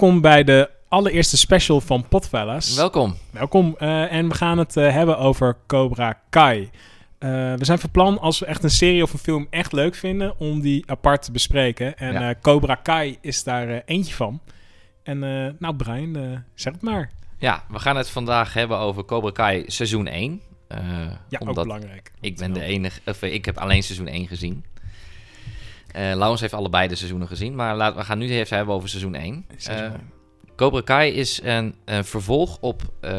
welkom bij de allereerste special van Potfellas. Welkom. Welkom. eh, en we gaan het eh, hebben over Cobra Kai. Eh, we zijn van plan, als we echt een serie of een film echt leuk vinden, om die apart te bespreken. En Ja. Cobra Kai is daar eentje van. En nou, Brian, zeg het maar. Ja, we gaan het vandaag hebben over Cobra Kai seizoen 1. Eh, Ja, ook belangrijk. ik ben de enige, of ik heb alleen seizoen 1 gezien. Laurens heeft allebei de seizoenen gezien, maar laten we gaan nu even hebben over seizoen 1. Seizoen Eh. Cobra Kai is een, een vervolg op eh,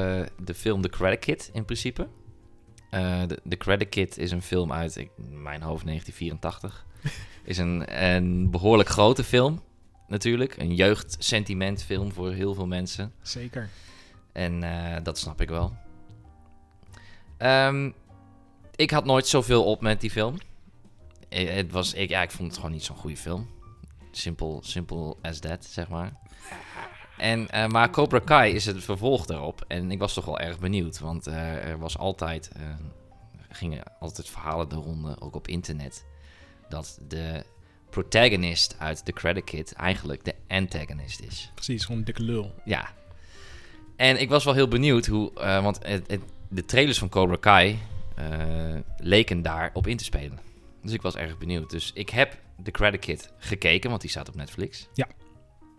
de film The Credit Kid in principe. De, The Credit Kid is een film uit ik, mijn hoofd 1984. is een, een behoorlijk grote film natuurlijk. Een jeugdsentimentfilm voor heel veel mensen. Zeker. En dat snap ik wel. Ehm, ik had nooit zoveel op met die film. Eh, het was, ik, ja, ik vond het gewoon niet zo'n goede film. Simple, simple as that, zeg maar. En, eh, maar Cobra Kai is het vervolg daarop. En ik was toch wel erg benieuwd. Want eh, er was altijd, gingen altijd verhalen de ronde, ook op internet. Dat de protagonist uit The Credit Kid eigenlijk de antagonist is. Precies, gewoon een dikke lul. Ja. En ik was wel heel benieuwd hoe, want het, het- de trailers van Cobra Kai leken daar op in te spelen. Dus ik was erg benieuwd. Dus ik heb The Credit Kid gekeken, want die staat op Netflix. Ja.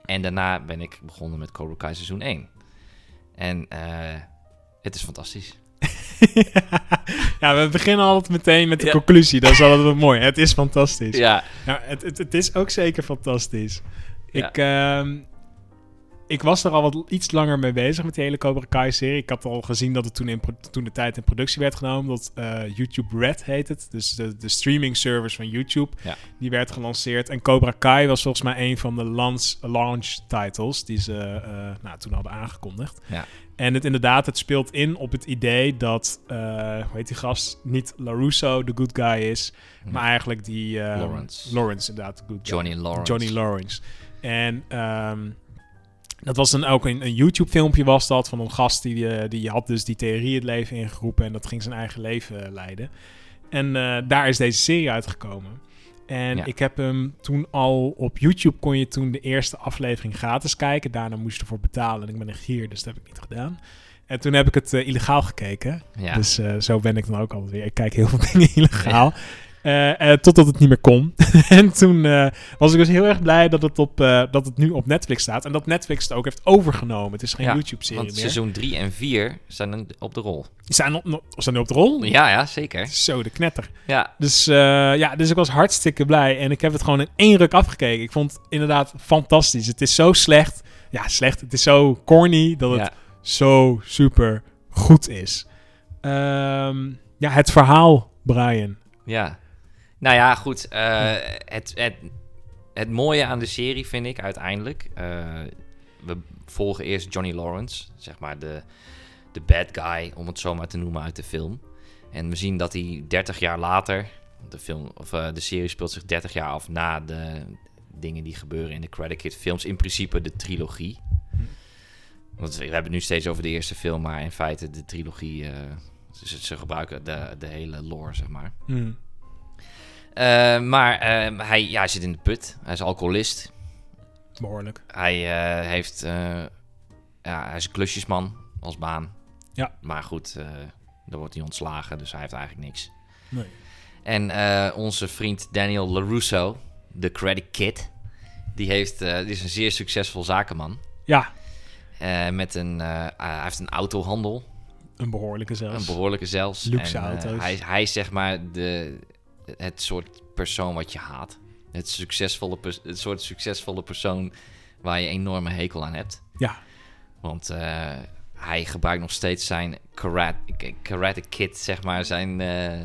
En daarna ben ik begonnen met Cobra Kai seizoen 1. En eh, het is fantastisch. ja, we beginnen altijd meteen met de Ja. conclusie. Dat is altijd wel mooi. Het is fantastisch. Ja, Ja, het, het, het is ook zeker fantastisch. Ja. Ik, ehm, ik was er al wat iets langer mee bezig met die hele Cobra Kai-serie. Ik had al gezien dat het toen, in, toen de tijd in productie werd genomen. Dat eh, YouTube Red heet het. Dus de, de streaming service van YouTube. Ja. Die werd gelanceerd. En Cobra Kai was volgens mij een van de launch, launch titles die ze eh, nou, toen hadden aangekondigd. Ja. En het inderdaad, het speelt in op het idee dat, eh hoe heet die gast, niet LaRusso de good guy is, maar eigenlijk die... Lawrence. Lawrence, inderdaad. de good guy. Johnny Lawrence. Johnny Lawrence. En ehm, dat was dan ook een, een YouTube-filmpje was dat van een gast die, eh, die had dus die theorie het leven ingeroepen en dat ging zijn eigen leven eh, leiden. En eh, daar is deze serie uitgekomen. En Ja. ik heb hem toen al op YouTube kon je toen de eerste aflevering gratis kijken. Daarna moest je ervoor betalen. En ik ben echt hier, dus dat heb ik niet gedaan. En toen heb ik het illegaal gekeken. Ja. Dus zo ben ik dan ook altijd weer. Ik kijk heel veel dingen illegaal. Eh, totdat het niet meer kon. en toen eh, was ik dus heel erg blij dat het, op, dat het nu op Netflix staat. En dat Netflix het ook heeft overgenomen. Het is geen Ja, YouTube-serie want meer. seizoen 3 en 4 zijn op de rol. Zijn, op, zijn die op de rol? Ja, ja, zeker. Zo, de knetter. Ja, Dus, ja, dus ik was hartstikke blij. En ik heb het gewoon in één ruk afgekeken. Ik vond het inderdaad fantastisch. Het is zo slecht. Ja, slecht. Het is zo corny dat het ja. zo super goed is. Ehm, ja, het verhaal, Brian. Ja. Nou ja, goed. eh, het, het, het mooie aan de serie vind ik uiteindelijk. eh, we volgen eerst Johnny Lawrence, zeg maar de, de bad guy, om het zo maar te noemen, uit de film. En we zien dat hij 30 jaar later. De, film, of, eh, de serie speelt zich 30 jaar af na de dingen die gebeuren in de Credit Kid films. In principe de trilogie. Want we hebben het nu steeds over de eerste film, maar in feite de trilogie. ze, ze gebruiken de, de hele lore, zeg maar. Hmm. Eh, maar eh, hij, ja, hij zit in de put. Hij is alcoholist. Behoorlijk. Hij eh, heeft... eh, ja, hij is een klusjesman als baan. Ja. Maar goed, dan wordt hij ontslagen, dus hij heeft eigenlijk niks. Nee. En onze vriend Daniel LaRusso, de Credit Kid... Die, heeft, die is een zeer succesvol zakenman. Ja, met een, hij heeft een autohandel. een behoorlijke zelfs. Een behoorlijke zelfs. Luxe En, auto's. hij, hij is zeg maar de, het soort persoon wat je haat. Het, succesvolle, het soort succesvolle persoon waar je enorme hekel aan hebt. Ja. Want eh, hij gebruikt nog steeds zijn karate, karate kid, zeg maar. Zijn, eh,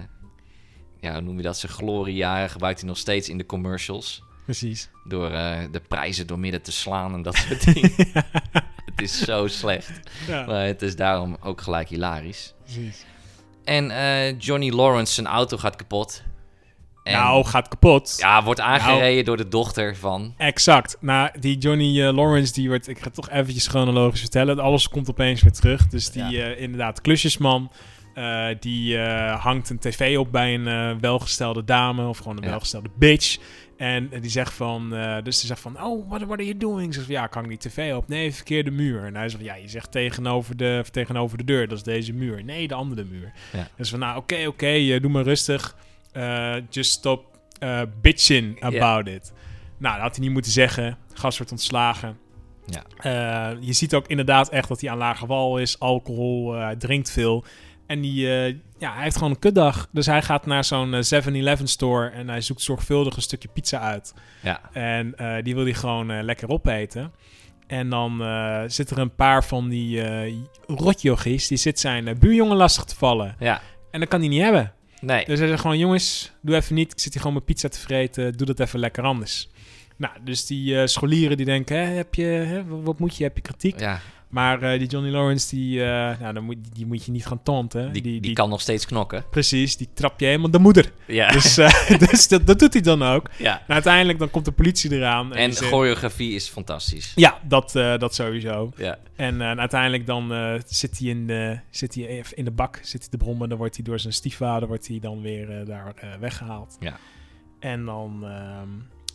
ja, hoe noem je dat? Zijn gloriejaren gebruikt hij nog steeds in de commercials. Precies. Door eh, de prijzen door midden te slaan en dat soort dingen. het is zo slecht. Ja, Maar het is daarom ook gelijk hilarisch. precies. En Johnny Lawrence, zijn auto gaat kapot. En, Nou, gaat kapot. Ja, wordt aangereden door de dochter van... Exact. Nou, die Johnny eh, Lawrence, die wordt, ik ga het toch eventjes chronologisch vertellen. Alles komt opeens weer terug. Dus die Ja. eh, inderdaad klusjesman. Eh, die hangt een tv op bij een welgestelde dame of gewoon een Ja. welgestelde bitch. En die zegt van, eh, dus ze zegt van, oh, what, what are you doing? Ze zegt van, ja, ik hang die tv op. Nee, verkeerde muur. En hij zegt van, ja, je zegt tegenover de, tegenover de deur, dat is deze muur. Nee, de andere muur. Ja. Dus van, nou, oké, oké, doe maar rustig. Eh, just stop eh, bitching about it. Nou, dat had hij niet moeten zeggen. Gast wordt ontslagen. Ja. Eh, je ziet ook inderdaad echt dat hij aan lage wal is. Alcohol, drinkt veel. En die, ja, hij heeft gewoon een kutdag. Dus hij gaat naar zo'n eh, 7-Eleven store en hij zoekt zorgvuldig een stukje pizza uit. Ja. En die wil hij gewoon lekker opeten. En dan eh zitten er een paar van die eh rotjochies, die zit zijn buurjongen lastig te vallen. Ja. En dat kan hij niet hebben. Nee. Dus hij zegt gewoon, jongens, doe even niet. Ik zit hier gewoon mijn pizza te vreten. Doe dat even lekker anders. Nou, dus die eh, scholieren die denken, hè, heb je, hè, wat moet je, heb je kritiek? Ja, Maar eh, die Johnny Lawrence, die, eh, nou, dan moet, die moet je niet gaan taunten. die, die, kan nog steeds knokken. Precies, die trap je helemaal de moeder. Ja. Dus, eh, dus dat, dat doet hij dan ook. ja. Nou, uiteindelijk dan komt de politie eraan. En die zegt- choreografie is fantastisch. Ja, dat, dat sowieso. Ja. En uiteindelijk dan zit hij in de, zit hij even in de bak, zit hij te brommen. Dan wordt hij door zijn stiefvader wordt hij dan weer daar eh, weggehaald. Ja. En dan... ehm,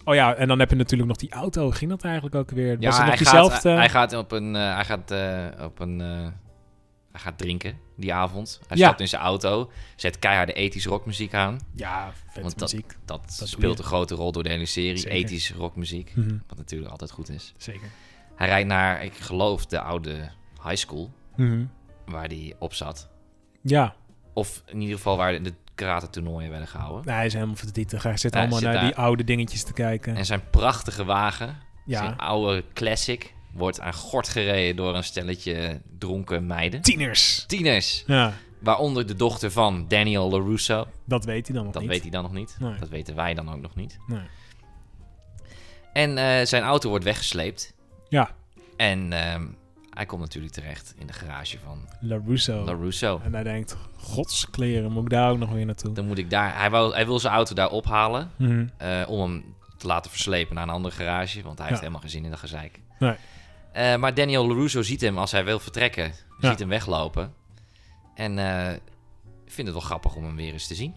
oh ja, en dan heb je natuurlijk nog die auto. Ging dat eigenlijk ook weer? Ja, Was het hij, gaat, hij gaat op een... eh, hij gaat eh, op een... eh, hij gaat drinken die avond. Hij Ja. stapt in zijn auto, zet keiharde ethische rockmuziek aan. ja, Want dat- muziek. Dat, doe speelt een grote rol door de hele serie. Zeker. Ethische rockmuziek, Mhm, wat natuurlijk altijd goed is. Zeker. Hij rijdt naar, ik geloof, de oude high school Mhm. waar hij op zat. Ja, Of in ieder geval waar de karate toernooien werden gehouden. nou, hij is helemaal verdrietig. Hij zit Ja, hij allemaal zit naar die oude dingetjes te kijken. En zijn prachtige wagen, ja, zijn oude classic, wordt aan gort gereden door een stelletje dronken meiden. tieners. Tieners, Ja, waaronder de dochter van Daniel LaRusso. dat weet hij dan nog Dat niet. weet hij dan nog niet. Nee. Dat weten wij dan ook nog niet. Nee. En eh, zijn auto wordt weggesleept. Ja, En ehm, hij komt natuurlijk terecht in de garage van LaRusso. LaRusso. En hij denkt, godskleren, moet ik daar ook nog weer naartoe? Dan moet ik daar... Hij, wou, hij wil zijn auto daar ophalen Mhm. eh, om hem te laten verslepen naar een andere garage. Want hij heeft helemaal geen zin in dat gezeik. Nee. Eh, maar Daniel LaRusso ziet hem als hij wil vertrekken. Ja. Ziet hem weglopen. En eh vindt het wel grappig om hem weer eens te zien.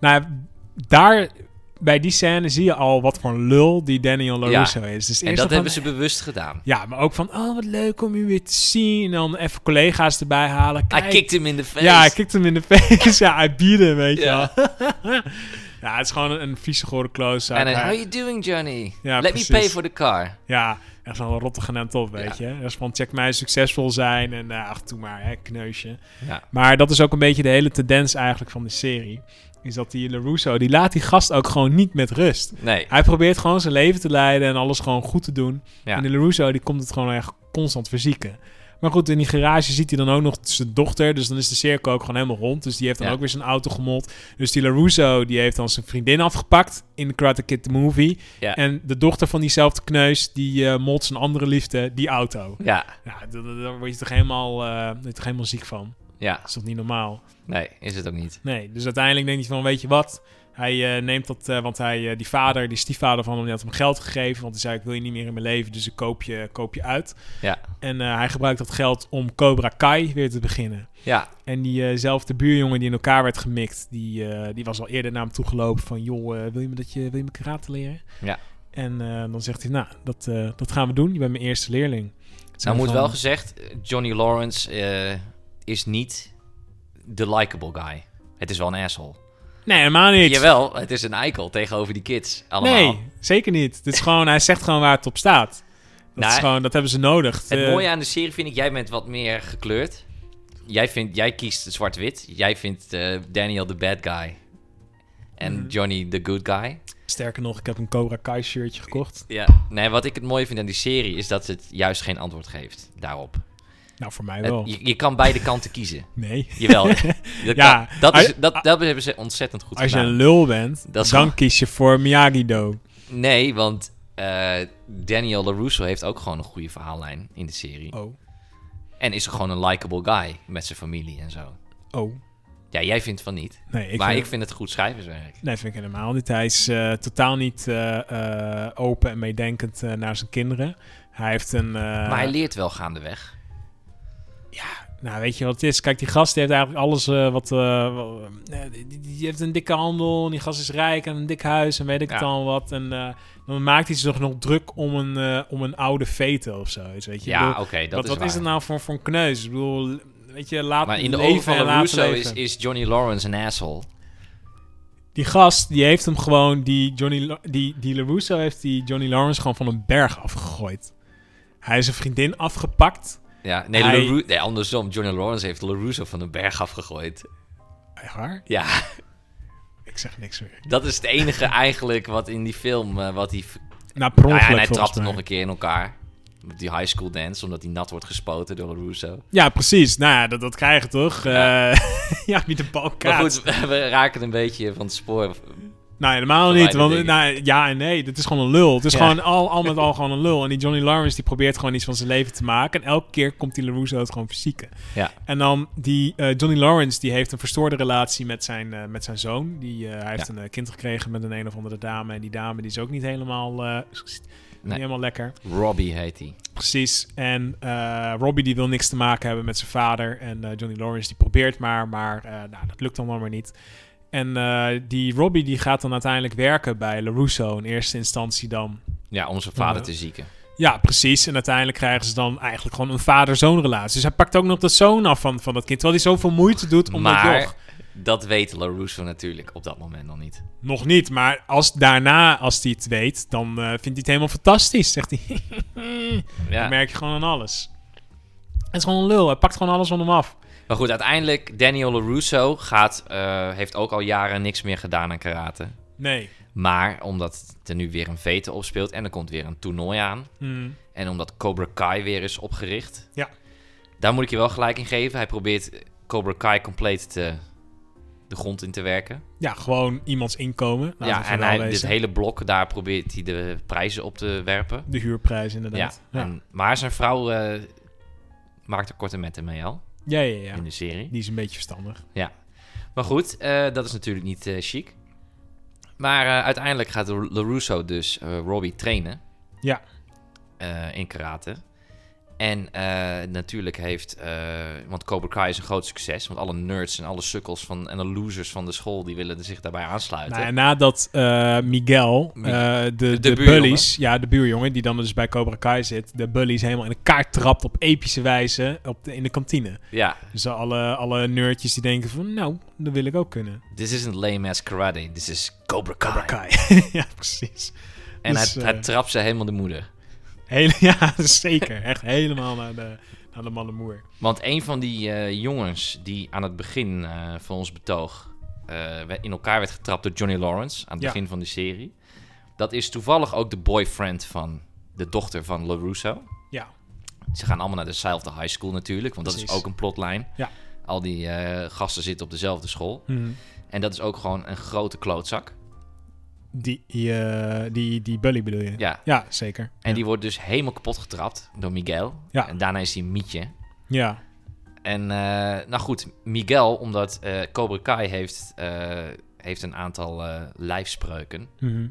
Nou, daar, bij die scène zie je al wat voor een lul die Daniel LaRusso is. Dus En dat hebben ze bewust gedaan. Ja, maar ook van, oh, wat leuk om u weer te zien. En dan even collega's erbij halen. Hij kikt hem in de face. Ja, hij kikt hem in de face. ja, hij biedt hem, weet je Ja. wel. ja, het is gewoon een, een vieze gore close-up. En how you doing, Johnny? Ja, Let precies. me pay for the car. Ja, echt zo'n rottige net op, weet je. Dat is van, check mij succesvol zijn. En uh, ach, doe maar, hè, kneusje. Ja. Maar dat is ook een beetje de hele tendens eigenlijk van de serie. Is dat die LaRusso, die laat die gast ook gewoon niet met rust. Nee. Hij probeert gewoon zijn leven te leiden en alles gewoon goed te doen. Ja. En de LaRusso, die komt het gewoon echt constant verzieken. Maar goed, in die garage ziet hij dan ook nog zijn dochter. Dus dan is de cirkel ook gewoon helemaal rond. Dus die heeft dan Ja. ook weer zijn auto gemot. Dus die LaRusso, die heeft dan zijn vriendin afgepakt in Karate Kid the Movie. Ja. En de dochter van diezelfde kneus, die eh molt zijn andere liefde, die auto. Ja. Ja, daar- word je toch helemaal, word je toch helemaal ziek van. Ja. Dat is toch niet normaal? Nee, is het ook niet. Nee, dus uiteindelijk denkt hij van, weet je wat? Hij eh, neemt dat, eh, want hij, eh, die vader, die stiefvader van hem, die had hem geld gegeven. Want hij zei, ik wil je niet meer in mijn leven, dus ik koop je, koop je uit. Ja. En hij gebruikt dat geld om Cobra Kai weer te beginnen. Ja. En diezelfde buurjongen die in elkaar werd gemikt, die, die was al eerder naar hem toegelopen van, joh, wil, je me dat je, wil je me karate leren? Ja. En dan zegt hij, nou, dat, dat gaan we doen. Je bent mijn eerste leerling. Nou moet van- wel gezegd, Johnny Lawrence is niet de likable guy. Het is wel een asshole. Nee, helemaal niet. Jawel, het is een eikel tegenover die kids allemaal. Nee, zeker niet. Het is gewoon, hij zegt gewoon waar het op staat. Dat, Nou, is gewoon, dat hebben ze nodig. Het Eh, mooie aan de serie vind ik, jij bent wat meer gekleurd. Jij, vindt, jij kiest zwart-wit. Jij vindt eh, Daniel de bad guy. En Mhm. Johnny de good guy. Sterker nog, ik heb een Cobra Kai shirtje gekocht. Ja. Nee, wat ik het mooie vind aan die serie is dat het juist geen antwoord geeft daarop. Nou, voor mij wel. je, je kan beide kanten kiezen. Nee. Jawel. dat, Ja, kan- dat, is, als- dat, dat hebben ze ontzettend goed Als je gedaan. een lul bent, dan gewoon- kies je voor Miyagi-Do. Nee, want eh, Daniel LaRusso heeft ook gewoon een goede verhaallijn in de serie. Oh. En is gewoon een likable guy met zijn familie en zo. Oh. Ja, jij vindt van niet. Nee, ik maar vind, ik vind het goed schrijverswerk. nee, vind ik helemaal niet. Hij is eh, totaal niet eh, open en meedenkend naar zijn kinderen. Hij heeft een... maar hij leert wel gaandeweg. Nou, weet je wat het is? Kijk, die gast die heeft eigenlijk alles eh, wat... eh, eh, die, die- heeft een dikke handel, en die gast is rijk en een dik huis en weet ik het Ja. al wat. En dan maakt hij zich nog druk om een, om een oude vete of zoiets, weet je. Ja, oké, dat wat is wat waar. is het nou voor, voor een kneus? Ik bedoel, weet je, laat Maar in de ogen van LaRusso is, is Johnny Lawrence een asshole. Die gast, die heeft hem gewoon, die Johnny, die, die LaRusso heeft die Johnny Lawrence gewoon van een berg afgegooid. Hij is een vriendin afgepakt. Ja, nee, Hij- LaRu- nee, andersom. Johnny Lawrence heeft LaRusso van een berg afgegooid. Echt waar? Ja, Ik zeg niks meer. dat is het enige eigenlijk wat in die film... eh, wat hij... Nou, Nou ja, en hij volgens trapt hem mij. nog een keer in elkaar. Die high school dance, omdat hij nat wordt gespoten door LaRusso. Ja, precies. Nou ja, dat, dat krijg je toch? Ja. Ja, ja wie de bal Maar goed, we raken een beetje van het spoor. Nou, helemaal niet. Want, nou, ja en nee. Dit is gewoon een lul. Het is Ja. gewoon al, al met al gewoon een lul. En die Johnny Lawrence die probeert gewoon iets van zijn leven te maken. En elke keer komt die LaRusso het gewoon verzieken. Ja. En dan die eh, Johnny Lawrence die heeft een verstoorde relatie met zijn, eh, met zijn zoon. Die, eh, hij heeft Ja. een kind gekregen met een een of andere dame. En die dame die is ook niet helemaal, niet helemaal lekker. Robbie heet hij. Precies. En Robbie die wil niks te maken hebben met zijn vader. En Johnny Lawrence die probeert maar, maar nou, dat lukt dan maar niet. En eh, die Robbie die gaat dan uiteindelijk werken bij LaRusso in eerste instantie dan. Ja, om zijn vader te zieken. Ja, precies. En uiteindelijk krijgen ze dan eigenlijk gewoon een vader-zoon relatie. Dus hij pakt ook nog de zoon af van, van dat kind. Terwijl hij zoveel moeite doet om dat Maar joch. dat weet LaRusso natuurlijk op dat moment nog niet. Nog niet, maar als daarna, als hij het weet, dan eh, vindt hij het helemaal fantastisch. Zegt hij. Ja. Dat merk je gewoon aan alles. Het is gewoon een lul. Hij pakt gewoon alles van hem af. Maar goed, uiteindelijk, Daniel LaRusso gaat, eh, heeft ook al jaren niks meer gedaan aan karate. Nee. Maar omdat er nu weer een vete opspeelt en er komt weer een toernooi aan. Hmm. En omdat Cobra Kai weer is opgericht. Ja. Daar moet ik je wel gelijk in geven. Hij probeert Cobra Kai compleet te, de grond in te werken. Ja, gewoon iemands inkomen. Ja, en hij, dit hele blok, daar probeert hij de prijzen op te werpen. De huurprijs inderdaad. Ja, ja. En, maar zijn vrouw eh, maakt er korte metten mee al ja, ja, ja. in de serie. Die is een beetje verstandig. Maar goed, eh, dat is natuurlijk niet eh, chic. Maar eh, uiteindelijk gaat LaRusso dus Robbie trainen. Ja. In karate. En eh, natuurlijk heeft... eh, want Cobra Kai is een groot succes. Want alle nerds en alle sukkels van, en de losers van de school... die willen zich daarbij aansluiten. Nou, en nadat eh, Miguel, Mi- de, de, de bullies, ja, de buurjongen, die dan dus bij Cobra Kai zit, de bullies helemaal in elkaar trapt op epische wijze op de, in de kantine. Ja, Dus alle, alle nerdjes die denken van, nou, dat wil ik ook kunnen. this isn't lame as karate. This is Cobra Kai. Cobra Kai. ja, precies. En Dus, hij, eh, hij trapt ze helemaal de moeder. Hele, ja, zeker. Echt helemaal naar de, naar de malle moer. Want een van die eh, jongens die aan het begin eh, van ons betoog eh, in elkaar werd getrapt door Johnny Lawrence aan het Ja. begin van de serie, dat is toevallig ook de boyfriend van de dochter van LaRusso. Ja. Ze gaan allemaal naar dezelfde high school natuurlijk, want dat is ook een plotlijn. Ja. Al die gasten zitten op dezelfde school. En dat is ook gewoon een grote klootzak. Die, die, eh, die, die bully bedoel je? Ja. Ja, zeker. En ja. die wordt dus helemaal kapot getrapt door Miguel. Ja. En daarna is hij mietje. Ja, En eh, nou goed, Miguel, omdat eh Cobra Kai heeft, heeft een aantal lijfspreuken. Mhm.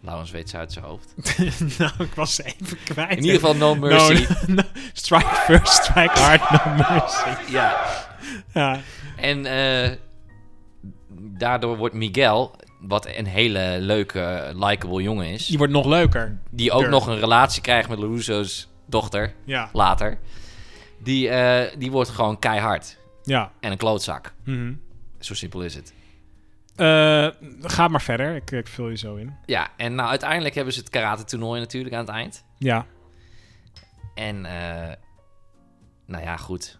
Laurens weet ze uit zijn hoofd. nou, ik was ze even kwijt. In ieder geval No Mercy. No, no, strike first, strike hard, no mercy. Ja. Ja, En daardoor wordt Miguel, wat een hele leuke, likable jongen is, die wordt nog leuker. die ook Durf. nog een relatie krijgt met LaRusso's dochter Ja, later, die, eh, die wordt gewoon keihard. ja. En een klootzak. Mhm. Zo simpel is het. Eh, ga maar verder, ik, ik vul je zo in. Ja, en nou uiteindelijk hebben ze het karate toernooi natuurlijk aan het eind. Ja, En, eh, nou ja, goed.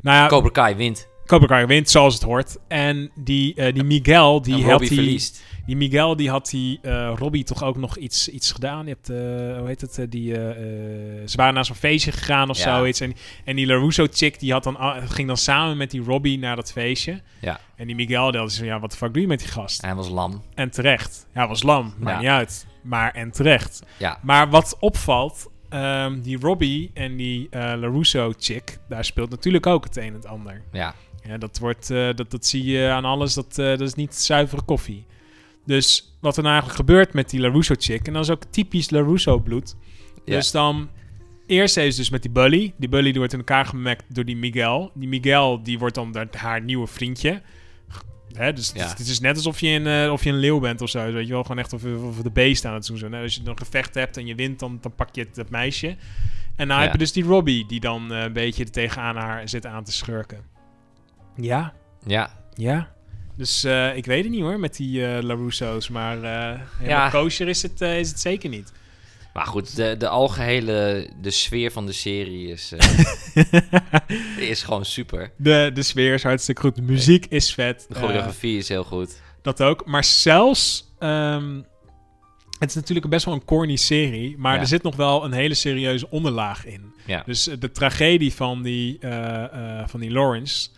nou ja, Cobra Kai wint. Cobra Kai wint zoals het hoort. En die, eh, die Miguel, die had die, verliest. die Miguel, die had die eh Robbie toch ook nog iets, iets gedaan. Je hebt, eh, hoe heet het, eh, die, eh, eh, ze waren naar zo'n feestje gegaan of Ja. zoiets. En, en die LaRusso chick, die had dan, ging dan samen met die Robbie naar dat feestje. Ja. En die Miguel, die had zo, ja, wat de fuck doe je met die gast? En hij was lam. En terecht. Ja, was lam, maakt Ja. niet uit. Maar en terecht. Ja. Maar wat opvalt, ehm, die Robbie en die eh LaRusso chick, daar speelt natuurlijk ook het een en het ander. Ja. Ja, dat, wordt, eh, dat, dat zie je aan alles, dat, eh, dat is niet zuivere koffie. Dus wat er nou eigenlijk gebeurt met die LaRusso chick, en dat is ook typisch LaRusso bloed. Ja. Dus dan eerst heeft ze dus met die Bully. Die Bully die wordt in elkaar gemekt door die Miguel. Die Miguel die wordt dan haar- haar nieuwe vriendje. Hè, dus het, is, het is net alsof je, een, eh, of je een leeuw bent of zo. Weet je wel, gewoon echt of, of de beest aan het doen. zijn. Als je een gevecht hebt en je wint, dan, dan pak je het, dat meisje. En dan Ja. heb je dus die Robbie, die dan een beetje er tegenaan haar zit aan te schurken. Ja, Ja, ja. Dus eh, ik weet het niet hoor, met die eh LaRusso's. Maar eh helemaal Ja. kosher is het, eh, is het zeker niet. maar goed, de, de algehele de sfeer van de serie is, eh, is gewoon super. De, de sfeer is hartstikke goed. De muziek is vet. De choreografie is heel goed. dat ook. Maar zelfs... ehm, het is natuurlijk best wel een corny serie. Maar Ja. er zit nog wel een hele serieuze onderlaag in. Ja. Dus de tragedie van die, eh, eh, van die Lawrence...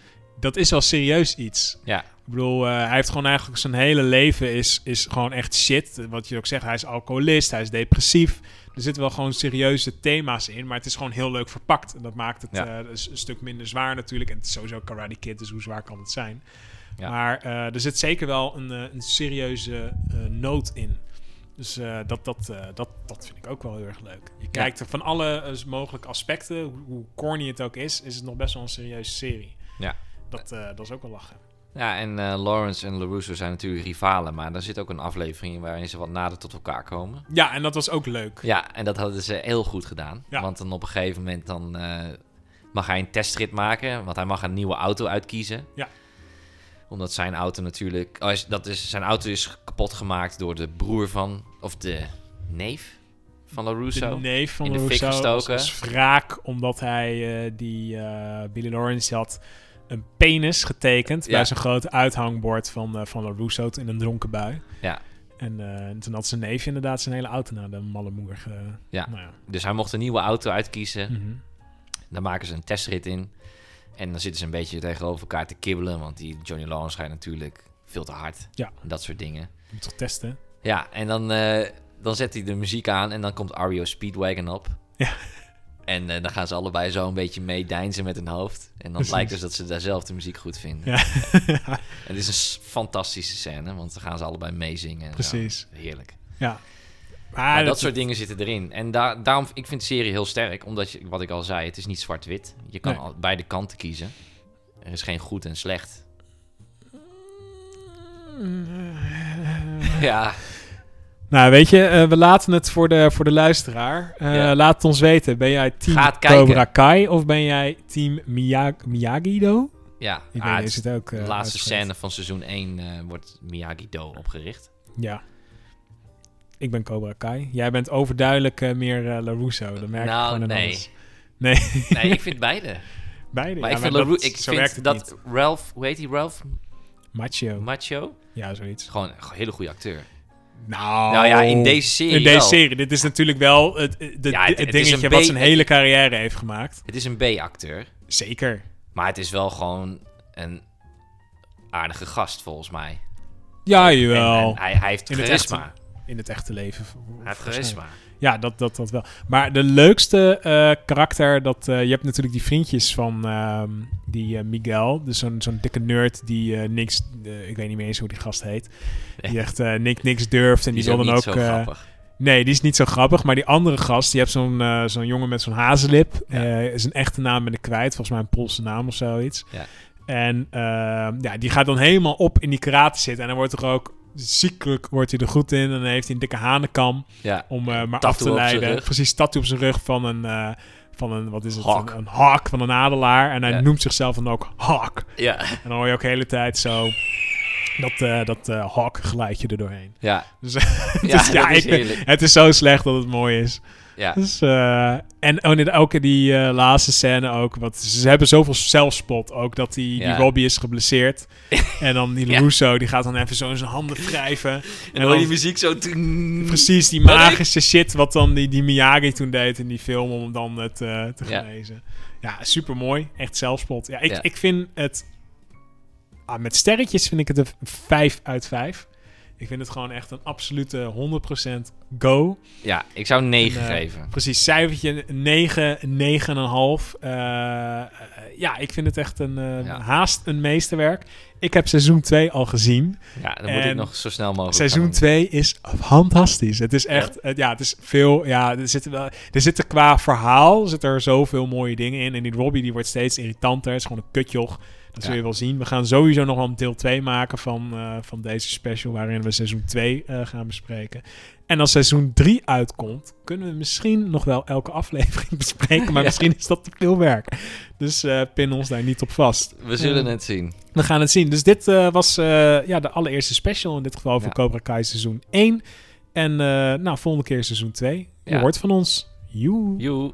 Dat is wel serieus iets. Ja, Ik bedoel, eh, hij heeft gewoon eigenlijk zijn hele leven is, is gewoon echt shit. Wat je ook zegt, hij is alcoholist, hij is depressief. Er zitten wel gewoon serieuze thema's in, maar het is gewoon heel leuk verpakt. En dat maakt het Ja. eh, een, s- een stuk minder zwaar natuurlijk. En het is sowieso Karate Kid, dus hoe zwaar kan het zijn? Ja. Maar eh, er zit zeker wel een, een serieuze noot in. Dus dat, dat, dat, dat vind ik ook wel heel erg leuk. Je kijkt er van alle mogelijke aspecten, hoe, hoe corny het ook is, is het nog best wel een serieuze serie. Ja. Dat, eh, dat is ook wel lachen. ja en eh, Lawrence en LaRusso zijn natuurlijk rivalen, maar daar zit ook een aflevering in waarin ze wat nader tot elkaar komen. Ja, en dat was ook leuk. Ja, en dat hadden ze heel goed gedaan. Ja. Want dan op een gegeven moment dan, eh, mag hij een testrit maken, want hij mag een nieuwe auto uitkiezen. Ja. Omdat zijn auto natuurlijk... Oh, is- dat is, zijn auto is kapot gemaakt door de broer van... Of de neef van LaRusso. De neef van In de fik gestoken. als, als wraak omdat hij die Billy Lawrence had een penis getekend Ja. bij zijn grote uithangbord van, uh, van in een dronken bui. Ja. En, eh, en toen had zijn neef inderdaad zijn hele auto naar de malle moer. ge- Ja. Nou ja. Dus hij mocht een nieuwe auto uitkiezen. Mhm. Daar maken ze een testrit in. En dan zitten ze een beetje tegenover elkaar te kibbelen. Want die Johnny Lawrence gaat natuurlijk veel te hard. Ja. En dat soort dingen. Je moet toch testen? Ja, en dan, eh, dan zet hij de muziek aan en dan komt Ario Speedwagon op. Ja. En eh, dan gaan ze allebei zo een beetje meedijnsen met hun hoofd. En dan Precies. blijkt dus dat ze daar zelf de muziek goed vinden. Ja. En het is een fantastische scène, want dan gaan ze allebei meezingen. zo. Precies. Heerlijk. ja. Maar dat, soort dingen zitten erin. En daar daarom, ik vind de serie heel sterk, omdat je, wat ik al zei, het is niet zwart-wit. Je kan Nee. al, beide kanten kiezen. Er is geen goed en slecht. Ja, Nou, weet je, eh, we laten het voor de, voor de luisteraar. Eh, Ja. Laat het ons weten. Ben jij team. Cobra Kai of ben jij team Miyag Miyagi-Do? ja. Ik Ah, weet is het ook... de eh, laatste uitspreekt. scène van seizoen 1 eh, wordt Miyagi-Do opgericht. Ja. Ik ben Cobra Kai. Jij bent overduidelijk meer LaRusso. Dat merk ik Nou, gewoon aan nee. alles. Nee, Nee, ik vind beide. beide. Maar Ja, ik vind, dat- ik vind dat niet. Ralph, hoe heet hij, Ralph Macho. Macho? ja, zoiets. Gewoon een hele goede acteur. Nou, Nou ja, in deze serie In deze wel. serie. Dit is natuurlijk wel het, het, de- Ja, het- het het is dingetje wat zijn hele carrière heeft gemaakt. Het is een B-acteur, Zeker. maar het is wel gewoon een aardige gast volgens mij. Ja, jawel. en hij, hij heeft In het charisma. In het echte leven. Hij heeft charisma. Ja, dat, dat, dat wel. Maar de leukste eh, karakter, dat, eh, je hebt natuurlijk die vriendjes van ehm, die eh, Miguel. Dus zo'n zo'n dikke nerd die niks, ik weet niet meer eens hoe die gast heet. Die echt niks, niks durft en die, Die is wil dan ook... grappig. nee, die is niet zo grappig. Maar die andere gast, die hebt zo'n zo'n jongen met zo'n hazenlip. Ja. Eh, zijn echte naam ben ik kwijt. Volgens mij een Poolse naam of zoiets. Ja. En ehm, ja, die gaat dan helemaal op in die karate zitten. En dan wordt er ook ziekelijk wordt hij er goed in. En dan heeft hij een dikke hanenkam Ja. om eh, maar af te leiden. Precies, tattoo op zijn rug van een, eh, van een wat is het? Hawk. Een, een hawk, van een adelaar. En hij Ja. noemt zichzelf dan ook Hawk. Ja. En dan hoor je ook de hele tijd zo dat, eh dat eh Hawk geluidje er doorheen. Ja. Dus, Ja, dus is ik het is zo slecht dat het mooi is. Ja. Dus, eh, en oh, ook in die eh, laatste scène ook. Want ze hebben zoveel zelfspot ook dat die, Ja. die Robbie is geblesseerd. en dan die Ja. Russo, die gaat dan even zo in zijn handen wrijven. En En dan die muziek zo... Precies, die magische shit wat dan die, die Miyagi toen deed in die film om dan het eh, te Ja. genezen. Ja, super mooi. Echt zelfspot. Ja, ik, Ja. ik vind het... Ah, met sterretjes vind ik het een 5 uit 5. Ik vind het gewoon echt een absolute 100% go. Ja, ik zou 9 En, eh, geven. Precies, cijfertje 9, 9,5. Eh, eh, ja, ik vind het echt een, eh, Ja. haast een meesterwerk. ik heb seizoen 2 al gezien. Ja, dan moet ik nog zo snel mogelijk Seizoen gaan. 2 is fantastisch. Het is echt, eh, ja, het is veel, ja, er zitten wel, er zitten qua verhaal, zit er zoveel mooie dingen in. En die Robbie, die wordt steeds irritanter. Het is gewoon een kutjoch. Dat zul je wel zien. We gaan sowieso nog wel een deel 2 maken van, eh, van deze special, waarin we seizoen 2 eh, gaan bespreken. En als seizoen 3 uitkomt, kunnen we misschien nog wel elke aflevering bespreken. Maar Ja. misschien is dat te veel werk. Dus eh, pin ons daar niet op vast. We zullen het zien. we gaan het zien. Dus dit was ja, de allereerste special. In dit geval voor Ja. Cobra Kai seizoen 1. En nou, volgende keer seizoen 2. Je Ja. hoort van ons. Joe.